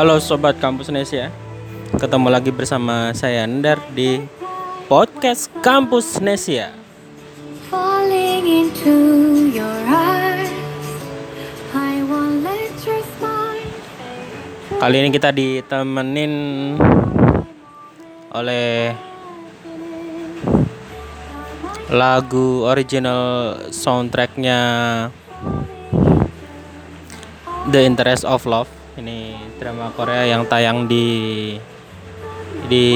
Halo sobat Kampus Nesia. Ketemu lagi bersama saya Endar di podcast Kampus Nesia. Fade. Kali ini kita ditemenin oleh lagu original soundtracknya The Interest of Love. Ini drama Korea yang tayang di di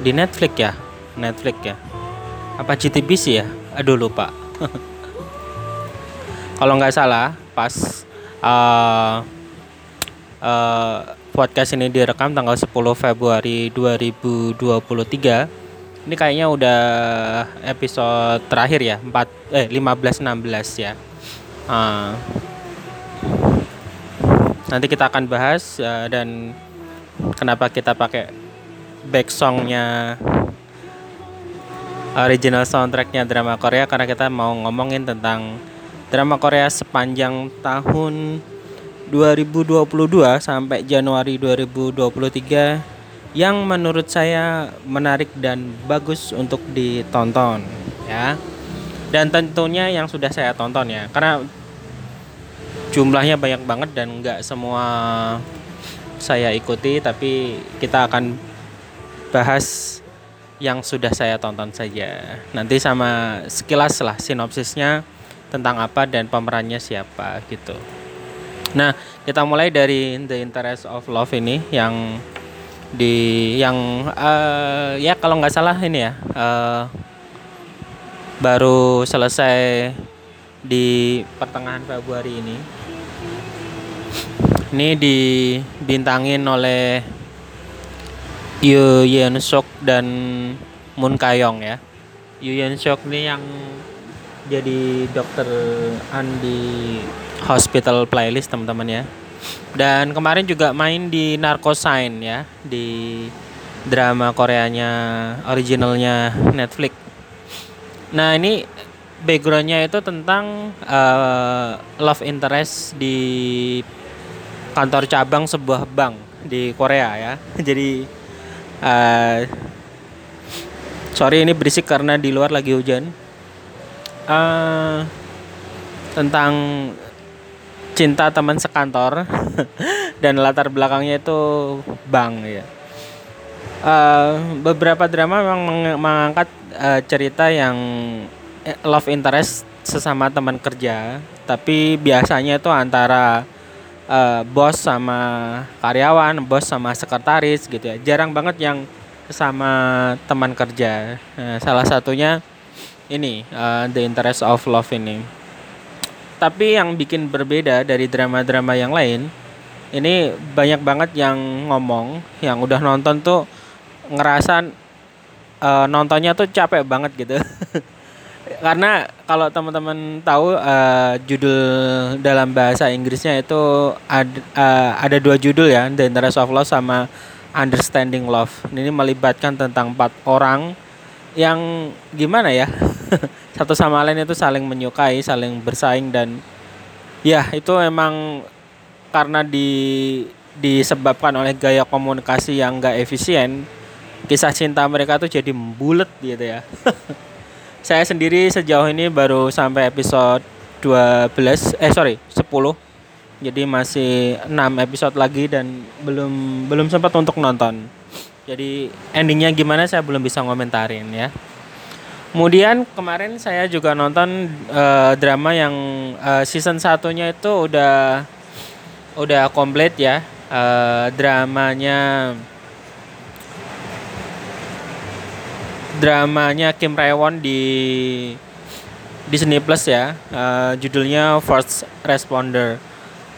di Netflix ya, Netflix ya. Apa GTBC ya? Aduh lupa. Kalau nggak salah, pas uh, uh, podcast ini direkam tanggal 10 Februari 2023. Ini kayaknya udah episode terakhir ya, 4 eh 15 16 ya. Uh, nanti kita akan bahas uh, dan kenapa kita pakai back songnya original soundtracknya drama Korea karena kita mau ngomongin tentang drama Korea sepanjang tahun 2022 sampai Januari 2023 yang menurut saya menarik dan bagus untuk ditonton ya. Dan tentunya yang sudah saya tonton ya karena jumlahnya banyak banget dan nggak semua saya ikuti tapi kita akan bahas yang sudah saya tonton saja. Nanti sama sekilas lah sinopsisnya tentang apa dan pemerannya siapa gitu. Nah, kita mulai dari The Interest of Love ini yang di yang uh, ya kalau nggak salah ini ya uh, baru selesai di pertengahan Februari ini. Ini dibintangin oleh Yoo Yeon Sok dan Moon Kayong ya. Yoo Yeon Sok ini yang jadi dokter An di Hospital Playlist teman-teman ya. Dan kemarin juga main di Narcosign ya di drama Koreanya originalnya Netflix. Nah ini backgroundnya itu tentang uh, love interest di kantor cabang sebuah bank di Korea ya. Jadi uh, sorry ini berisik karena di luar lagi hujan. Uh, tentang cinta teman sekantor dan latar belakangnya itu bank ya. Uh, beberapa drama memang meng- mengangkat uh, cerita yang love interest sesama teman kerja, tapi biasanya itu antara uh, bos sama karyawan, bos sama sekretaris gitu ya. Jarang banget yang sama teman kerja. Nah, salah satunya ini uh, The Interest of Love ini. Tapi yang bikin berbeda dari drama-drama yang lain, ini banyak banget yang ngomong, yang udah nonton tuh ngerasa uh, nontonnya tuh capek banget gitu. Karena kalau teman-teman tahu uh, judul dalam bahasa Inggrisnya itu ada uh, ada dua judul ya, The Interest of Love sama Understanding Love. Ini melibatkan tentang empat orang yang gimana ya? Satu sama lain itu saling menyukai, saling bersaing dan ya itu emang karena di disebabkan oleh gaya komunikasi yang gak efisien, kisah cinta mereka tuh jadi bulet gitu ya. saya sendiri sejauh ini baru sampai episode 12 eh sorry 10 jadi masih 6 episode lagi dan belum belum sempat untuk nonton. Jadi endingnya gimana saya belum bisa ngomentarin ya. Kemudian kemarin saya juga nonton uh, drama yang uh, season satunya itu udah udah komplit ya. Uh, dramanya dramanya Kim Raewon di Disney Plus ya. Uh, judulnya First Responder.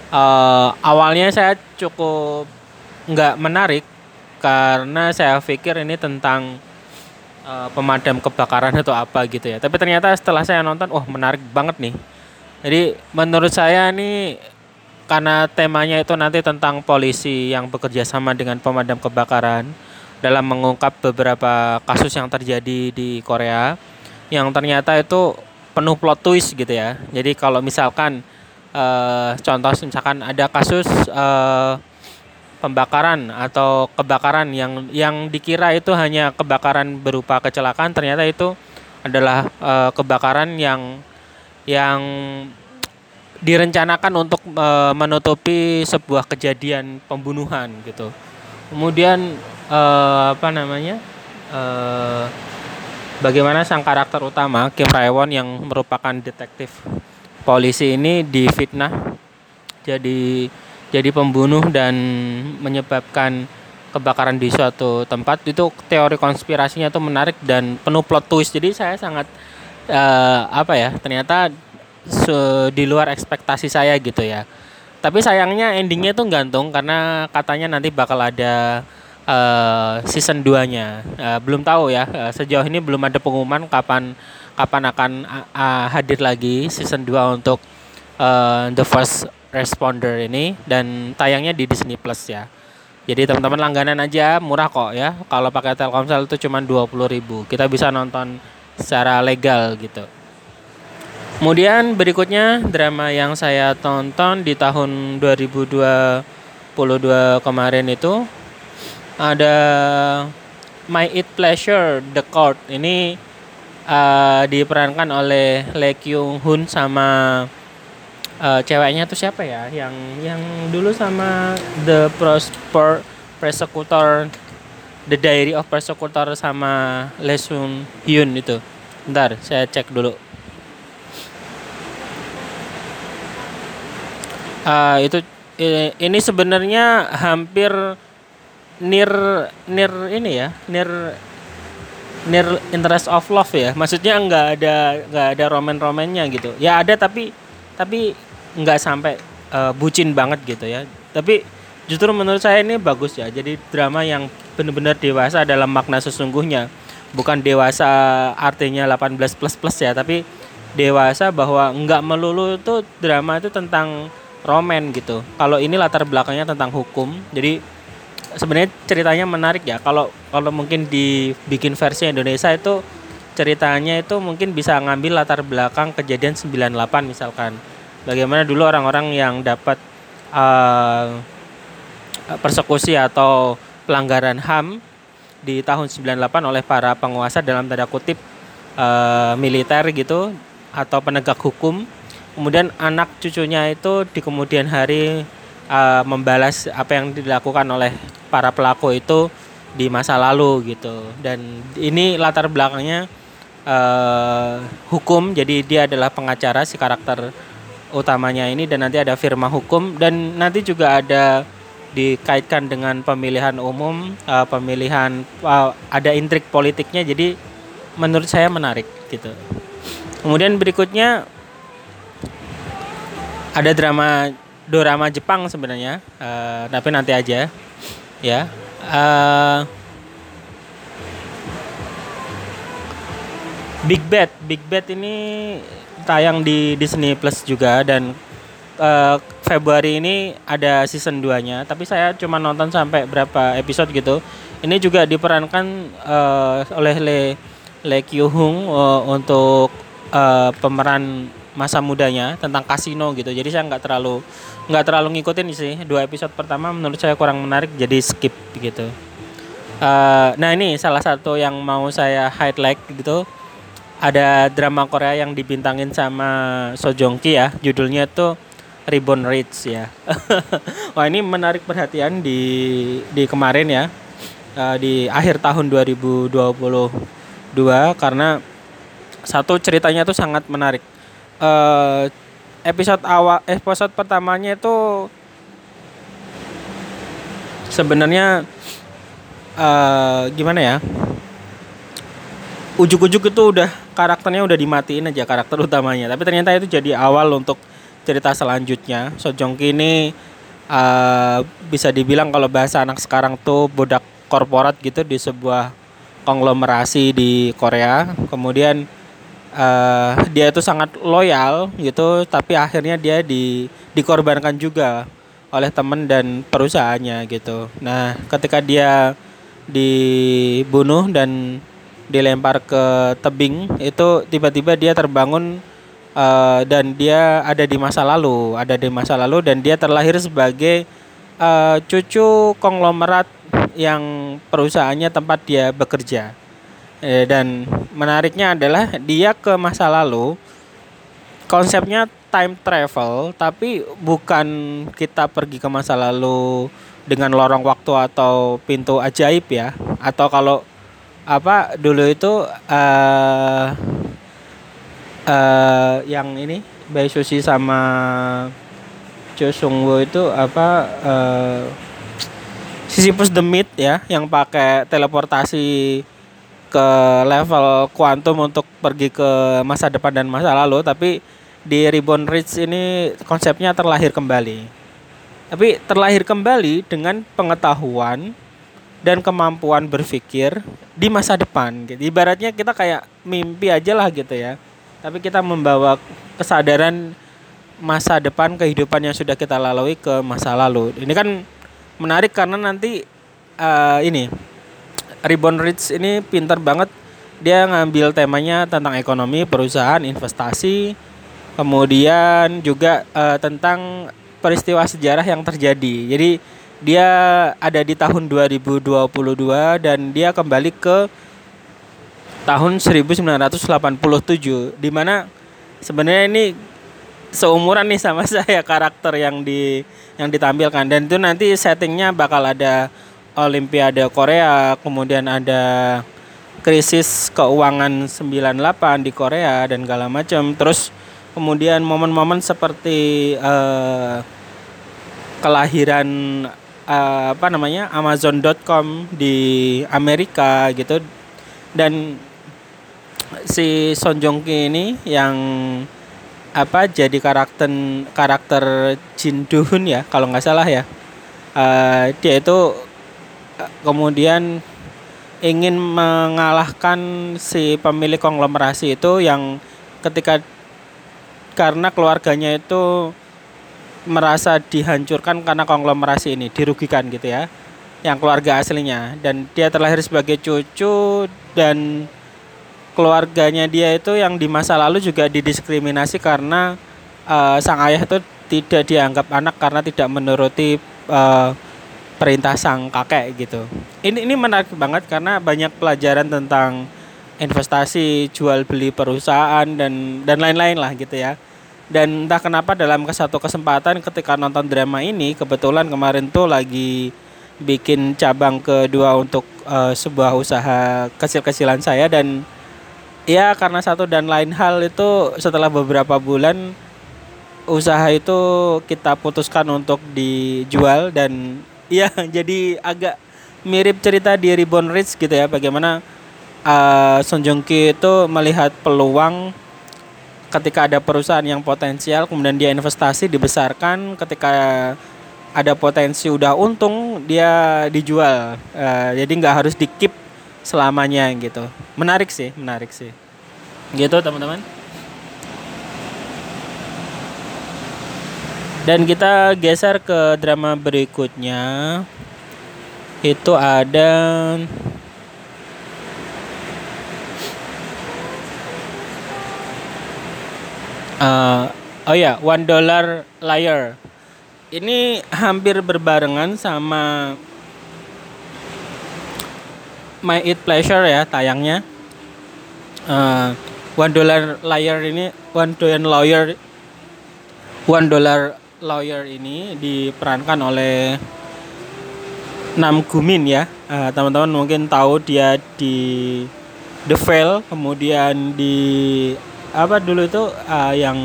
Uh, awalnya saya cukup nggak menarik karena saya pikir ini tentang uh, pemadam kebakaran atau apa gitu ya. Tapi ternyata setelah saya nonton, wah oh, menarik banget nih. Jadi menurut saya ini karena temanya itu nanti tentang polisi yang bekerja sama dengan pemadam kebakaran dalam mengungkap beberapa kasus yang terjadi di Korea yang ternyata itu penuh plot twist gitu ya. Jadi kalau misalkan uh, contoh misalkan ada kasus uh, pembakaran atau kebakaran yang yang dikira itu hanya kebakaran berupa kecelakaan ternyata itu adalah uh, kebakaran yang yang direncanakan untuk uh, menutupi sebuah kejadian pembunuhan gitu. Kemudian uh, apa namanya? Uh, bagaimana sang karakter utama Kim Raewon yang merupakan detektif polisi ini difitnah jadi jadi pembunuh dan menyebabkan kebakaran di suatu tempat itu teori konspirasinya tuh menarik dan penuh plot twist jadi saya sangat uh, apa ya ternyata di luar ekspektasi saya gitu ya. Tapi sayangnya endingnya tuh gantung karena katanya nanti bakal ada uh, season 2-nya. Uh, belum tahu ya. Uh, sejauh ini belum ada pengumuman kapan kapan akan uh, hadir lagi season 2 untuk uh, The First Responder ini dan tayangnya di Disney Plus ya. Jadi teman-teman langganan aja murah kok ya. Kalau pakai Telkomsel itu cuma 20.000. Kita bisa nonton secara legal gitu. Kemudian berikutnya drama yang saya tonton di tahun 2022 kemarin itu ada My It Pleasure The Court. Ini uh, diperankan oleh Lee Kyung Hun sama uh, ceweknya tuh siapa ya? Yang yang dulu sama The Prosper Prosecutor The Diary of Prosecutor sama Lee Sun Hyun itu. Bentar, saya cek dulu. uh, itu ini sebenarnya hampir near near ini ya near near interest of love ya. Maksudnya nggak ada nggak ada roman romannya gitu. Ya ada tapi tapi nggak sampai uh, bucin banget gitu ya. Tapi justru menurut saya ini bagus ya. Jadi drama yang benar-benar dewasa dalam makna sesungguhnya. Bukan dewasa artinya 18 plus plus ya tapi dewasa bahwa nggak melulu itu drama itu tentang roman gitu. Kalau ini latar belakangnya tentang hukum. Jadi sebenarnya ceritanya menarik ya. Kalau kalau mungkin dibikin versi Indonesia itu ceritanya itu mungkin bisa ngambil latar belakang kejadian 98 misalkan. Bagaimana dulu orang-orang yang dapat uh, persekusi atau pelanggaran HAM di tahun 98 oleh para penguasa dalam tanda kutip uh, militer gitu atau penegak hukum kemudian anak cucunya itu di kemudian hari uh, membalas apa yang dilakukan oleh para pelaku itu di masa lalu gitu. Dan ini latar belakangnya uh, hukum. Jadi dia adalah pengacara si karakter utamanya ini dan nanti ada firma hukum. Dan nanti juga ada dikaitkan dengan pemilihan umum uh, pemilihan uh, ada intrik politiknya. Jadi menurut saya menarik gitu. Kemudian berikutnya ada drama dorama Jepang sebenarnya. Uh, tapi nanti aja ya. Uh, Big Bad. Big Bad ini tayang di Disney Plus juga dan uh, Februari ini ada season 2 nya tapi saya cuma nonton sampai berapa episode gitu. Ini juga diperankan uh, oleh Le Le Kyu Hung uh, untuk uh, pemeran masa mudanya tentang kasino gitu. Jadi saya nggak terlalu nggak terlalu ngikutin sih. Dua episode pertama menurut saya kurang menarik jadi skip gitu. Uh, nah ini salah satu yang mau saya highlight gitu. Ada drama Korea yang dibintangin sama So Joong Ki ya. Judulnya tuh Ribbon Ridge ya. Wah ini menarik perhatian di di kemarin ya. Uh, di akhir tahun 2022 karena satu ceritanya tuh sangat menarik uh, episode awal episode pertamanya itu sebenarnya uh, gimana ya? Ujuk-ujuk itu udah karakternya udah dimatiin aja karakter utamanya. Tapi ternyata itu jadi awal untuk cerita selanjutnya. Sojongki ini uh, bisa dibilang kalau bahasa anak sekarang tuh budak korporat gitu di sebuah konglomerasi di Korea. Kemudian uh, dia itu sangat loyal gitu tapi akhirnya dia di dikorbankan juga oleh teman dan perusahaannya gitu nah ketika dia dibunuh dan dilempar ke tebing itu tiba-tiba dia terbangun uh, dan dia ada di masa lalu ada di masa lalu dan dia terlahir sebagai uh, cucu konglomerat yang perusahaannya tempat dia bekerja. Eh, dan menariknya adalah dia ke masa lalu konsepnya time travel tapi bukan kita pergi ke masa lalu dengan lorong waktu atau pintu ajaib ya. Atau kalau apa dulu itu uh, uh, yang ini Bae Susi sama Cho Sung itu apa uh, Sisyphus the Myth ya yang pakai teleportasi ke level kuantum untuk pergi ke masa depan dan masa lalu tapi di Ribbon Ridge ini konsepnya terlahir kembali tapi terlahir kembali dengan pengetahuan dan kemampuan berpikir di masa depan gitu. Ibaratnya kita kayak mimpi aja lah gitu ya. Tapi kita membawa kesadaran masa depan kehidupan yang sudah kita lalui ke masa lalu. Ini kan menarik karena nanti uh, ini Ribbon Ridge ini pinter banget dia ngambil temanya tentang ekonomi, perusahaan, investasi, kemudian juga uh, tentang peristiwa sejarah yang terjadi. Jadi dia ada di tahun 2022 dan dia kembali ke tahun 1987 di mana sebenarnya ini seumuran nih sama saya karakter yang di yang ditampilkan dan itu nanti settingnya bakal ada Olimpiade Korea kemudian ada krisis keuangan 98 di Korea dan segala macam. Terus kemudian momen-momen seperti uh, kelahiran uh, apa namanya Amazon.com di Amerika gitu. Dan si Son Joong Ki ini yang apa jadi karakter karakter Jin Doon ya kalau nggak salah ya. Uh, dia itu kemudian ingin mengalahkan si pemilik konglomerasi itu yang ketika karena keluarganya itu merasa dihancurkan karena konglomerasi ini dirugikan gitu ya yang keluarga aslinya. Dan dia terlahir sebagai cucu dan keluarganya dia itu yang di masa lalu juga didiskriminasi karena uh, sang ayah itu tidak dianggap anak karena tidak menuruti uh, perintah sang kakek gitu. Ini ini menarik banget karena banyak pelajaran tentang investasi, jual beli perusahaan dan dan lain-lain lah gitu ya. Dan entah kenapa dalam satu kesempatan ketika nonton drama ini kebetulan kemarin tuh lagi bikin cabang kedua untuk uh, sebuah usaha kecil-kecilan saya dan ya karena satu dan lain hal itu setelah beberapa bulan usaha itu kita putuskan untuk dijual dan ya jadi agak mirip cerita di Ribbon Ridge gitu ya bagaimana uh, Son Joong Ki itu melihat peluang ketika ada perusahaan yang potensial kemudian dia investasi dibesarkan ketika ada potensi udah untung dia dijual uh, jadi nggak harus di selamanya gitu. Menarik sih, menarik sih. Gitu teman-teman. Dan kita geser ke drama berikutnya. Itu ada Uh, oh ya, One Dollar Liar. Ini hampir berbarengan sama My Eat Pleasure ya tayangnya. Uh, One Dollar Lawyer ini One Dollar Lawyer One Dollar Lawyer ini diperankan oleh Nam Gumin ya. teman teman-teman mungkin tahu dia di The Veil, kemudian di apa dulu itu uh, yang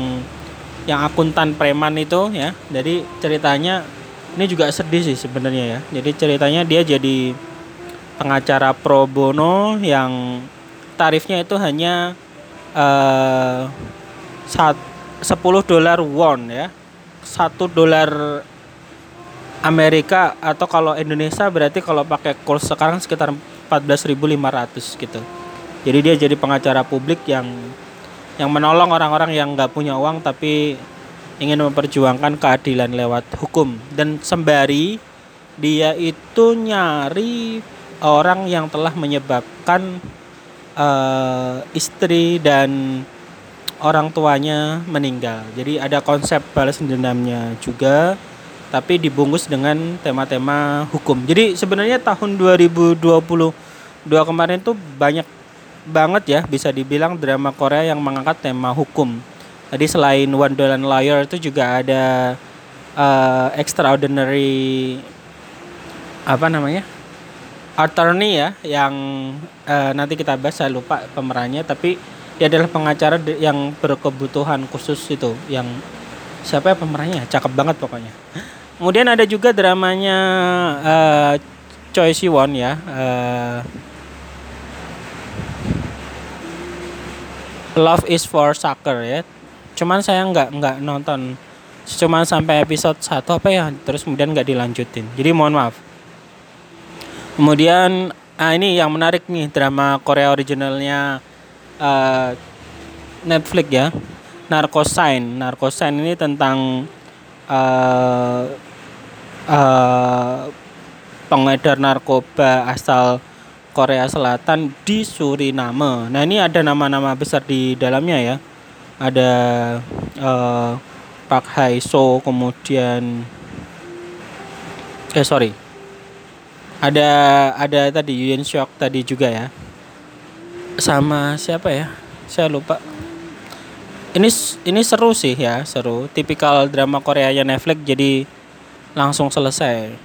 yang akuntan preman itu ya. Jadi ceritanya ini juga sedih sih sebenarnya ya. Jadi ceritanya dia jadi pengacara pro bono yang tarifnya itu hanya uh, sat, 10 dolar won ya. 1 dolar Amerika atau kalau Indonesia berarti kalau pakai kurs sekarang sekitar 14.500 gitu. Jadi dia jadi pengacara publik yang yang menolong orang-orang yang nggak punya uang tapi ingin memperjuangkan keadilan lewat hukum dan sembari dia itu nyari orang yang telah menyebabkan uh, istri dan orang tuanya meninggal. Jadi ada konsep balas dendamnya juga. tapi dibungkus dengan tema-tema hukum. Jadi sebenarnya tahun 2022 kemarin tuh banyak banget ya bisa dibilang drama Korea yang mengangkat tema hukum. Tadi selain Wonderland Liar itu juga ada uh, Extraordinary apa namanya? Attorney ya yang uh, nanti kita bahas saya lupa pemerannya tapi dia adalah pengacara yang berkebutuhan khusus itu yang siapa ya pemerannya cakep banget pokoknya. Kemudian ada juga dramanya uh, Choi Siwon ya uh, Love is for Sucker ya. Cuman saya nggak nggak nonton. Cuman sampai episode 1 apa ya, terus kemudian nggak dilanjutin. Jadi mohon maaf. Kemudian ah ini yang menarik nih drama Korea originalnya uh, Netflix ya. Narcosign. Narcosign ini tentang uh, uh, pengedar narkoba asal Korea Selatan di Suriname. Nah ini ada nama-nama besar di dalamnya ya. Ada uh, Park Hae So, kemudian eh sorry, ada ada tadi Yuen Seok tadi juga ya. Sama siapa ya? Saya lupa. Ini ini seru sih ya, seru. Tipikal drama Korea yang Netflix jadi langsung selesai.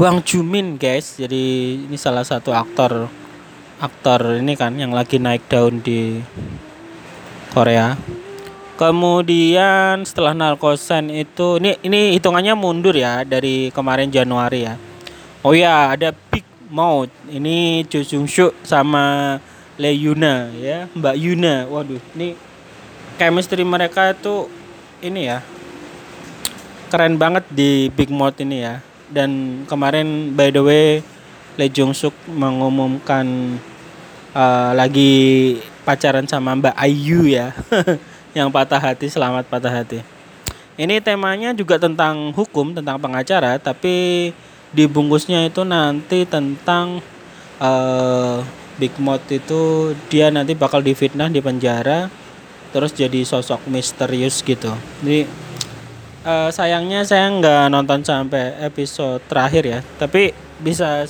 Wang Jumin guys jadi ini salah satu aktor aktor ini kan yang lagi naik daun di Korea kemudian setelah Narkosen itu ini ini hitungannya mundur ya dari kemarin Januari ya oh ya ada Big Mouth ini Chu Jung Suk sama Le Yuna ya. Mbak Yuna. Waduh ini chemistry mereka itu ini ya keren banget di Big Mouth ini ya. Dan kemarin by the way Lee Jung Suk mengumumkan uh, lagi pacaran sama Mbak Ayu ya. Yang patah hati selamat patah hati. Ini temanya juga tentang hukum tentang pengacara tapi dibungkusnya itu nanti tentang uh, Big Mouth itu dia nanti bakal difitnah di penjara terus jadi sosok misterius gitu. Jadi uh, sayangnya saya nggak nonton sampai episode terakhir ya. Tapi bisa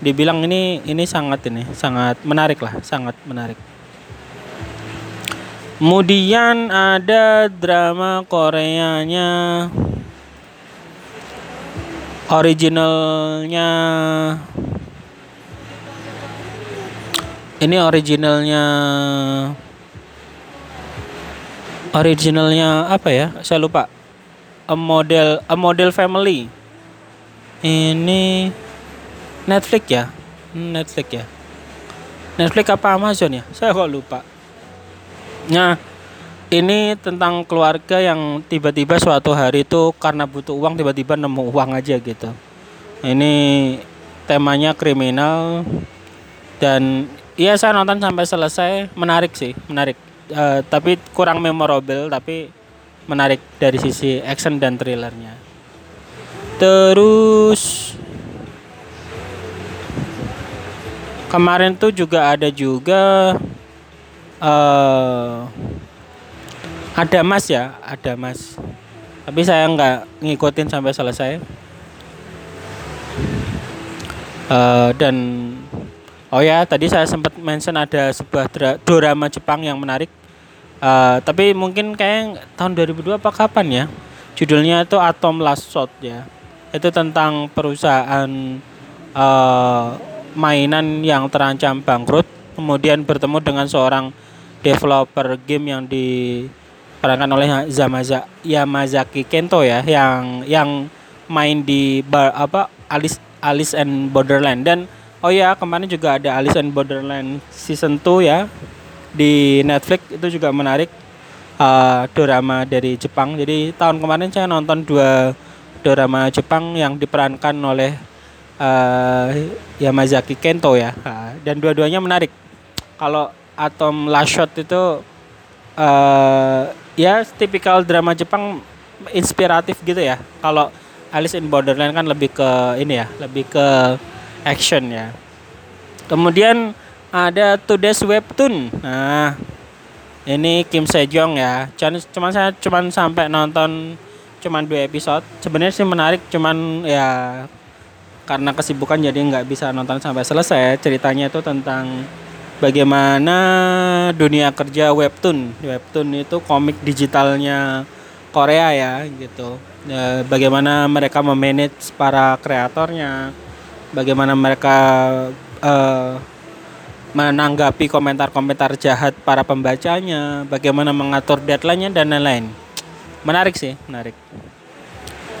dibilang ini ini sangat ini sangat menarik lah sangat menarik. Kemudian ada drama Koreanya originalnya. Ini originalnya originalnya apa ya? Saya lupa. A model a model family. Ini Netflix ya? Netflix ya? Netflix apa Amazon ya? Saya kok lupa. Nah ini tentang keluarga yang tiba-tiba suatu hari itu karena butuh uang tiba-tiba nemu uang aja gitu ini temanya kriminal dan iya saya nonton sampai selesai menarik sih menarik uh, tapi kurang memorable tapi menarik dari sisi action dan thrillernya. Terus kemarin tuh juga ada juga uh, ada Mas ya, ada Mas. Tapi saya nggak ngikutin sampai selesai. Uh, dan oh ya tadi saya sempat mention ada sebuah drama Jepang yang menarik Uh, tapi mungkin kayak tahun 2002 apa kapan ya? Judulnya itu Atom Last Shot ya. Itu tentang perusahaan uh, mainan yang terancam bangkrut, kemudian bertemu dengan seorang developer game yang diperankan oleh Zamaza Yamazaki Kento ya, yang yang main di bar, apa Alice Alice and Borderland dan oh ya kemarin juga ada Alice and Borderland season 2 ya di Netflix itu juga menarik uh, drama dari Jepang. Jadi tahun kemarin saya nonton dua drama Jepang yang diperankan oleh uh, Yamazaki Kento ya. Uh, dan dua-duanya menarik. Kalau Atom Last Shot itu uh, ya tipikal drama Jepang inspiratif gitu ya. Kalau Alice in Borderland kan lebih ke ini ya, lebih ke action ya. Kemudian ada Today's Webtoon. Nah, ini Kim Sejong ya. Cuma saya cuma sampai nonton cuman dua episode. Sebenarnya sih menarik, cuman ya karena kesibukan jadi nggak bisa nonton sampai selesai. Ceritanya itu tentang bagaimana dunia kerja webtoon. Webtoon itu komik digitalnya Korea ya gitu. Ya, bagaimana mereka memanage para kreatornya, bagaimana mereka eh, menanggapi komentar-komentar jahat para pembacanya, bagaimana mengatur deadline-nya dan lain-lain. Menarik sih, menarik.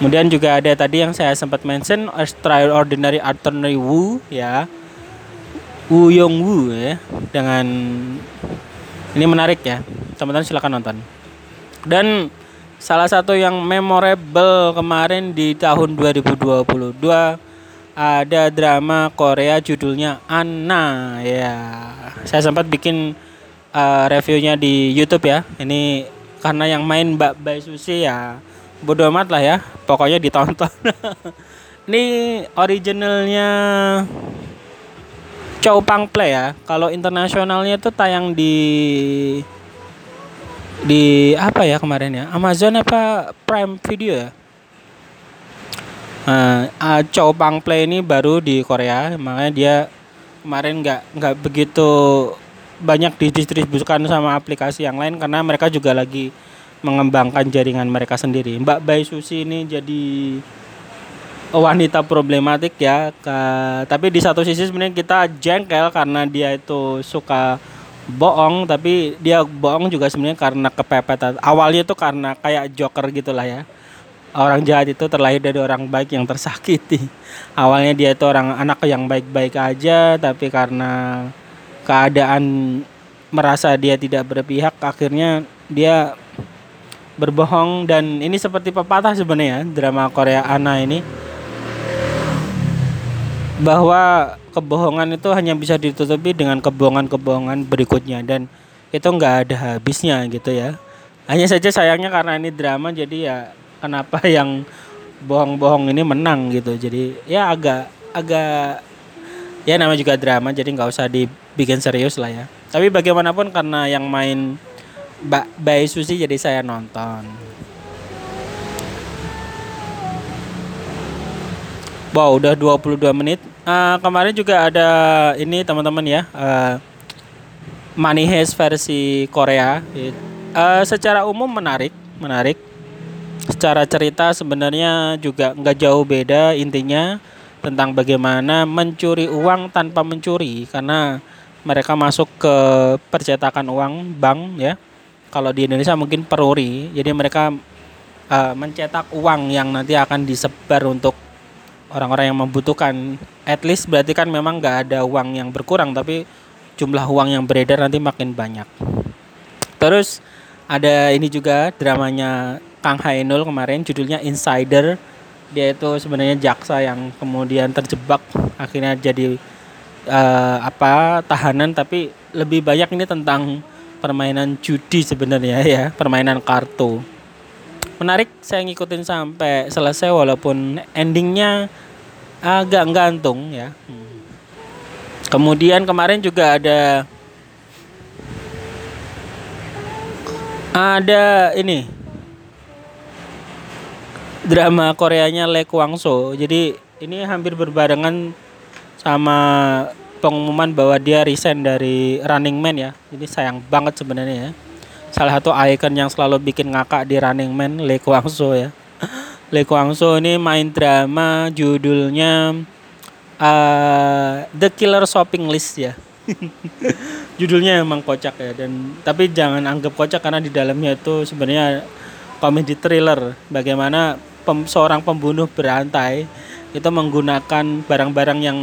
Kemudian juga ada tadi yang saya sempat mention Extraordinary Attorney Wu ya. Wu Yong Wu ya dengan ini menarik ya. Teman-teman silakan nonton. Dan salah satu yang memorable kemarin di tahun 2022 ada drama Korea judulnya Anna ya. Saya sempat bikin uh, reviewnya di YouTube ya. Ini karena yang main Mbak Bai Susi ya bodo amat lah ya. Pokoknya ditonton. Ini originalnya Chow Pang Play ya. Kalau internasionalnya itu tayang di di apa ya kemarin ya? Amazon apa Prime Video ya? Nah, uh, Chow Pang Play ini baru di Korea, makanya dia kemarin nggak nggak begitu banyak didistribusikan sama aplikasi yang lain karena mereka juga lagi mengembangkan jaringan mereka sendiri. Mbak Bai Susi ini jadi wanita problematik ya, ke, tapi di satu sisi sebenarnya kita jengkel karena dia itu suka bohong, tapi dia bohong juga sebenarnya karena kepepet. Awalnya itu karena kayak joker gitulah ya orang jahat itu terlahir dari orang baik yang tersakiti. Awalnya dia itu orang anak yang baik-baik aja, tapi karena keadaan merasa dia tidak berpihak, akhirnya dia berbohong dan ini seperti pepatah sebenarnya drama Korea Ana ini bahwa kebohongan itu hanya bisa ditutupi dengan kebohongan-kebohongan berikutnya dan itu nggak ada habisnya gitu ya. Hanya saja sayangnya karena ini drama jadi ya kenapa yang bohong-bohong ini menang gitu. Jadi ya agak agak ya nama juga drama jadi nggak usah dibikin serius lah ya. Tapi bagaimanapun karena yang main Mbak Bayi Susi jadi saya nonton Wow udah 22 menit. Uh, Kemarin juga ada ini teman-teman ya uh, Money Heist versi Korea. Uh, Secara umum menarik Menarik. Secara cerita sebenarnya juga nggak jauh beda intinya tentang bagaimana mencuri uang tanpa mencuri karena mereka masuk ke percetakan uang bank ya. Kalau di Indonesia mungkin peruri jadi mereka uh, mencetak uang yang nanti akan disebar untuk orang-orang yang membutuhkan at least berarti kan memang nggak ada uang yang berkurang tapi jumlah uang yang beredar nanti makin banyak terus ada ini juga dramanya Kang Hainul kemarin judulnya Insider. Dia itu sebenarnya jaksa yang kemudian terjebak akhirnya jadi uh, apa tahanan tapi lebih banyak ini tentang permainan judi sebenarnya ya, permainan kartu. Menarik saya ngikutin sampai selesai walaupun endingnya agak gantung ya. Kemudian kemarin juga ada ada ini drama Koreanya Le Kwang So. Jadi ini hampir berbarengan sama pengumuman bahwa dia resign dari Running Man ya. Jadi sayang banget sebenarnya ya. Salah satu icon yang selalu bikin ngakak di Running Man Le Kwang So ya. Le Kwang So ini main drama judulnya uh, The Killer Shopping List ya. Judulnya emang kocak ya dan tapi jangan anggap kocak karena di dalamnya itu sebenarnya komedi thriller bagaimana pem, seorang pembunuh berantai itu menggunakan barang-barang yang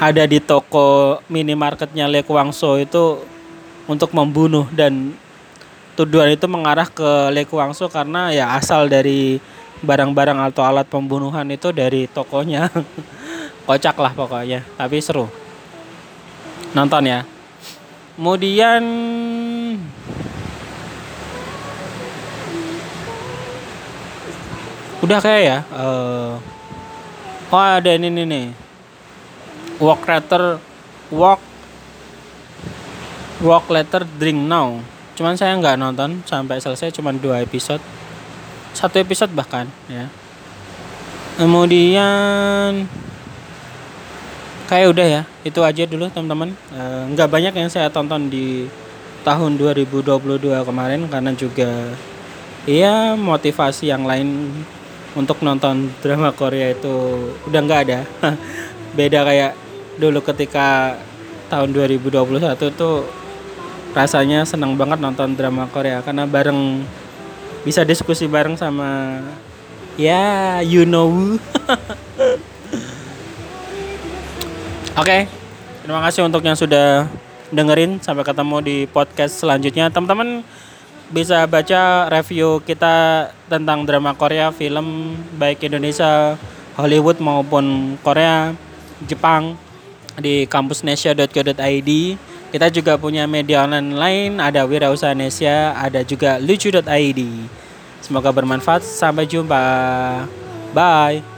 ada di toko minimarketnya Le Kwangso itu untuk membunuh. Dan tuduhan itu mengarah ke Le Kwangso karena ya asal dari barang-barang atau alat pembunuhan itu dari tokonya. Kocak lah pokoknya tapi seru. Nonton ya. Kemudian udah kayak ya uh, oh ada ini nih walk letter walk walk letter drink now. Cuman saya nggak nonton sampai selesai cuman dua episode. Satu episode bahkan ya. Kemudian kayak udah ya itu aja dulu teman-teman. Eh, nggak banyak yang saya tonton di tahun 2022 kemarin karena juga ya motivasi yang lain untuk nonton drama Korea itu udah nggak ada. Beda kayak dulu ketika tahun 2021 tuh rasanya senang banget nonton drama Korea karena bareng bisa diskusi bareng sama ya you know Oke, terima kasih untuk yang sudah dengerin. Sampai ketemu di podcast selanjutnya. Teman-teman bisa baca review kita tentang drama Korea, film baik Indonesia, Hollywood maupun Korea, Jepang di kampusnesia.co.id. Kita juga punya media online lain, ada Wirausaha Nesia, ada juga lucu.id. Semoga bermanfaat. Sampai jumpa. Bye.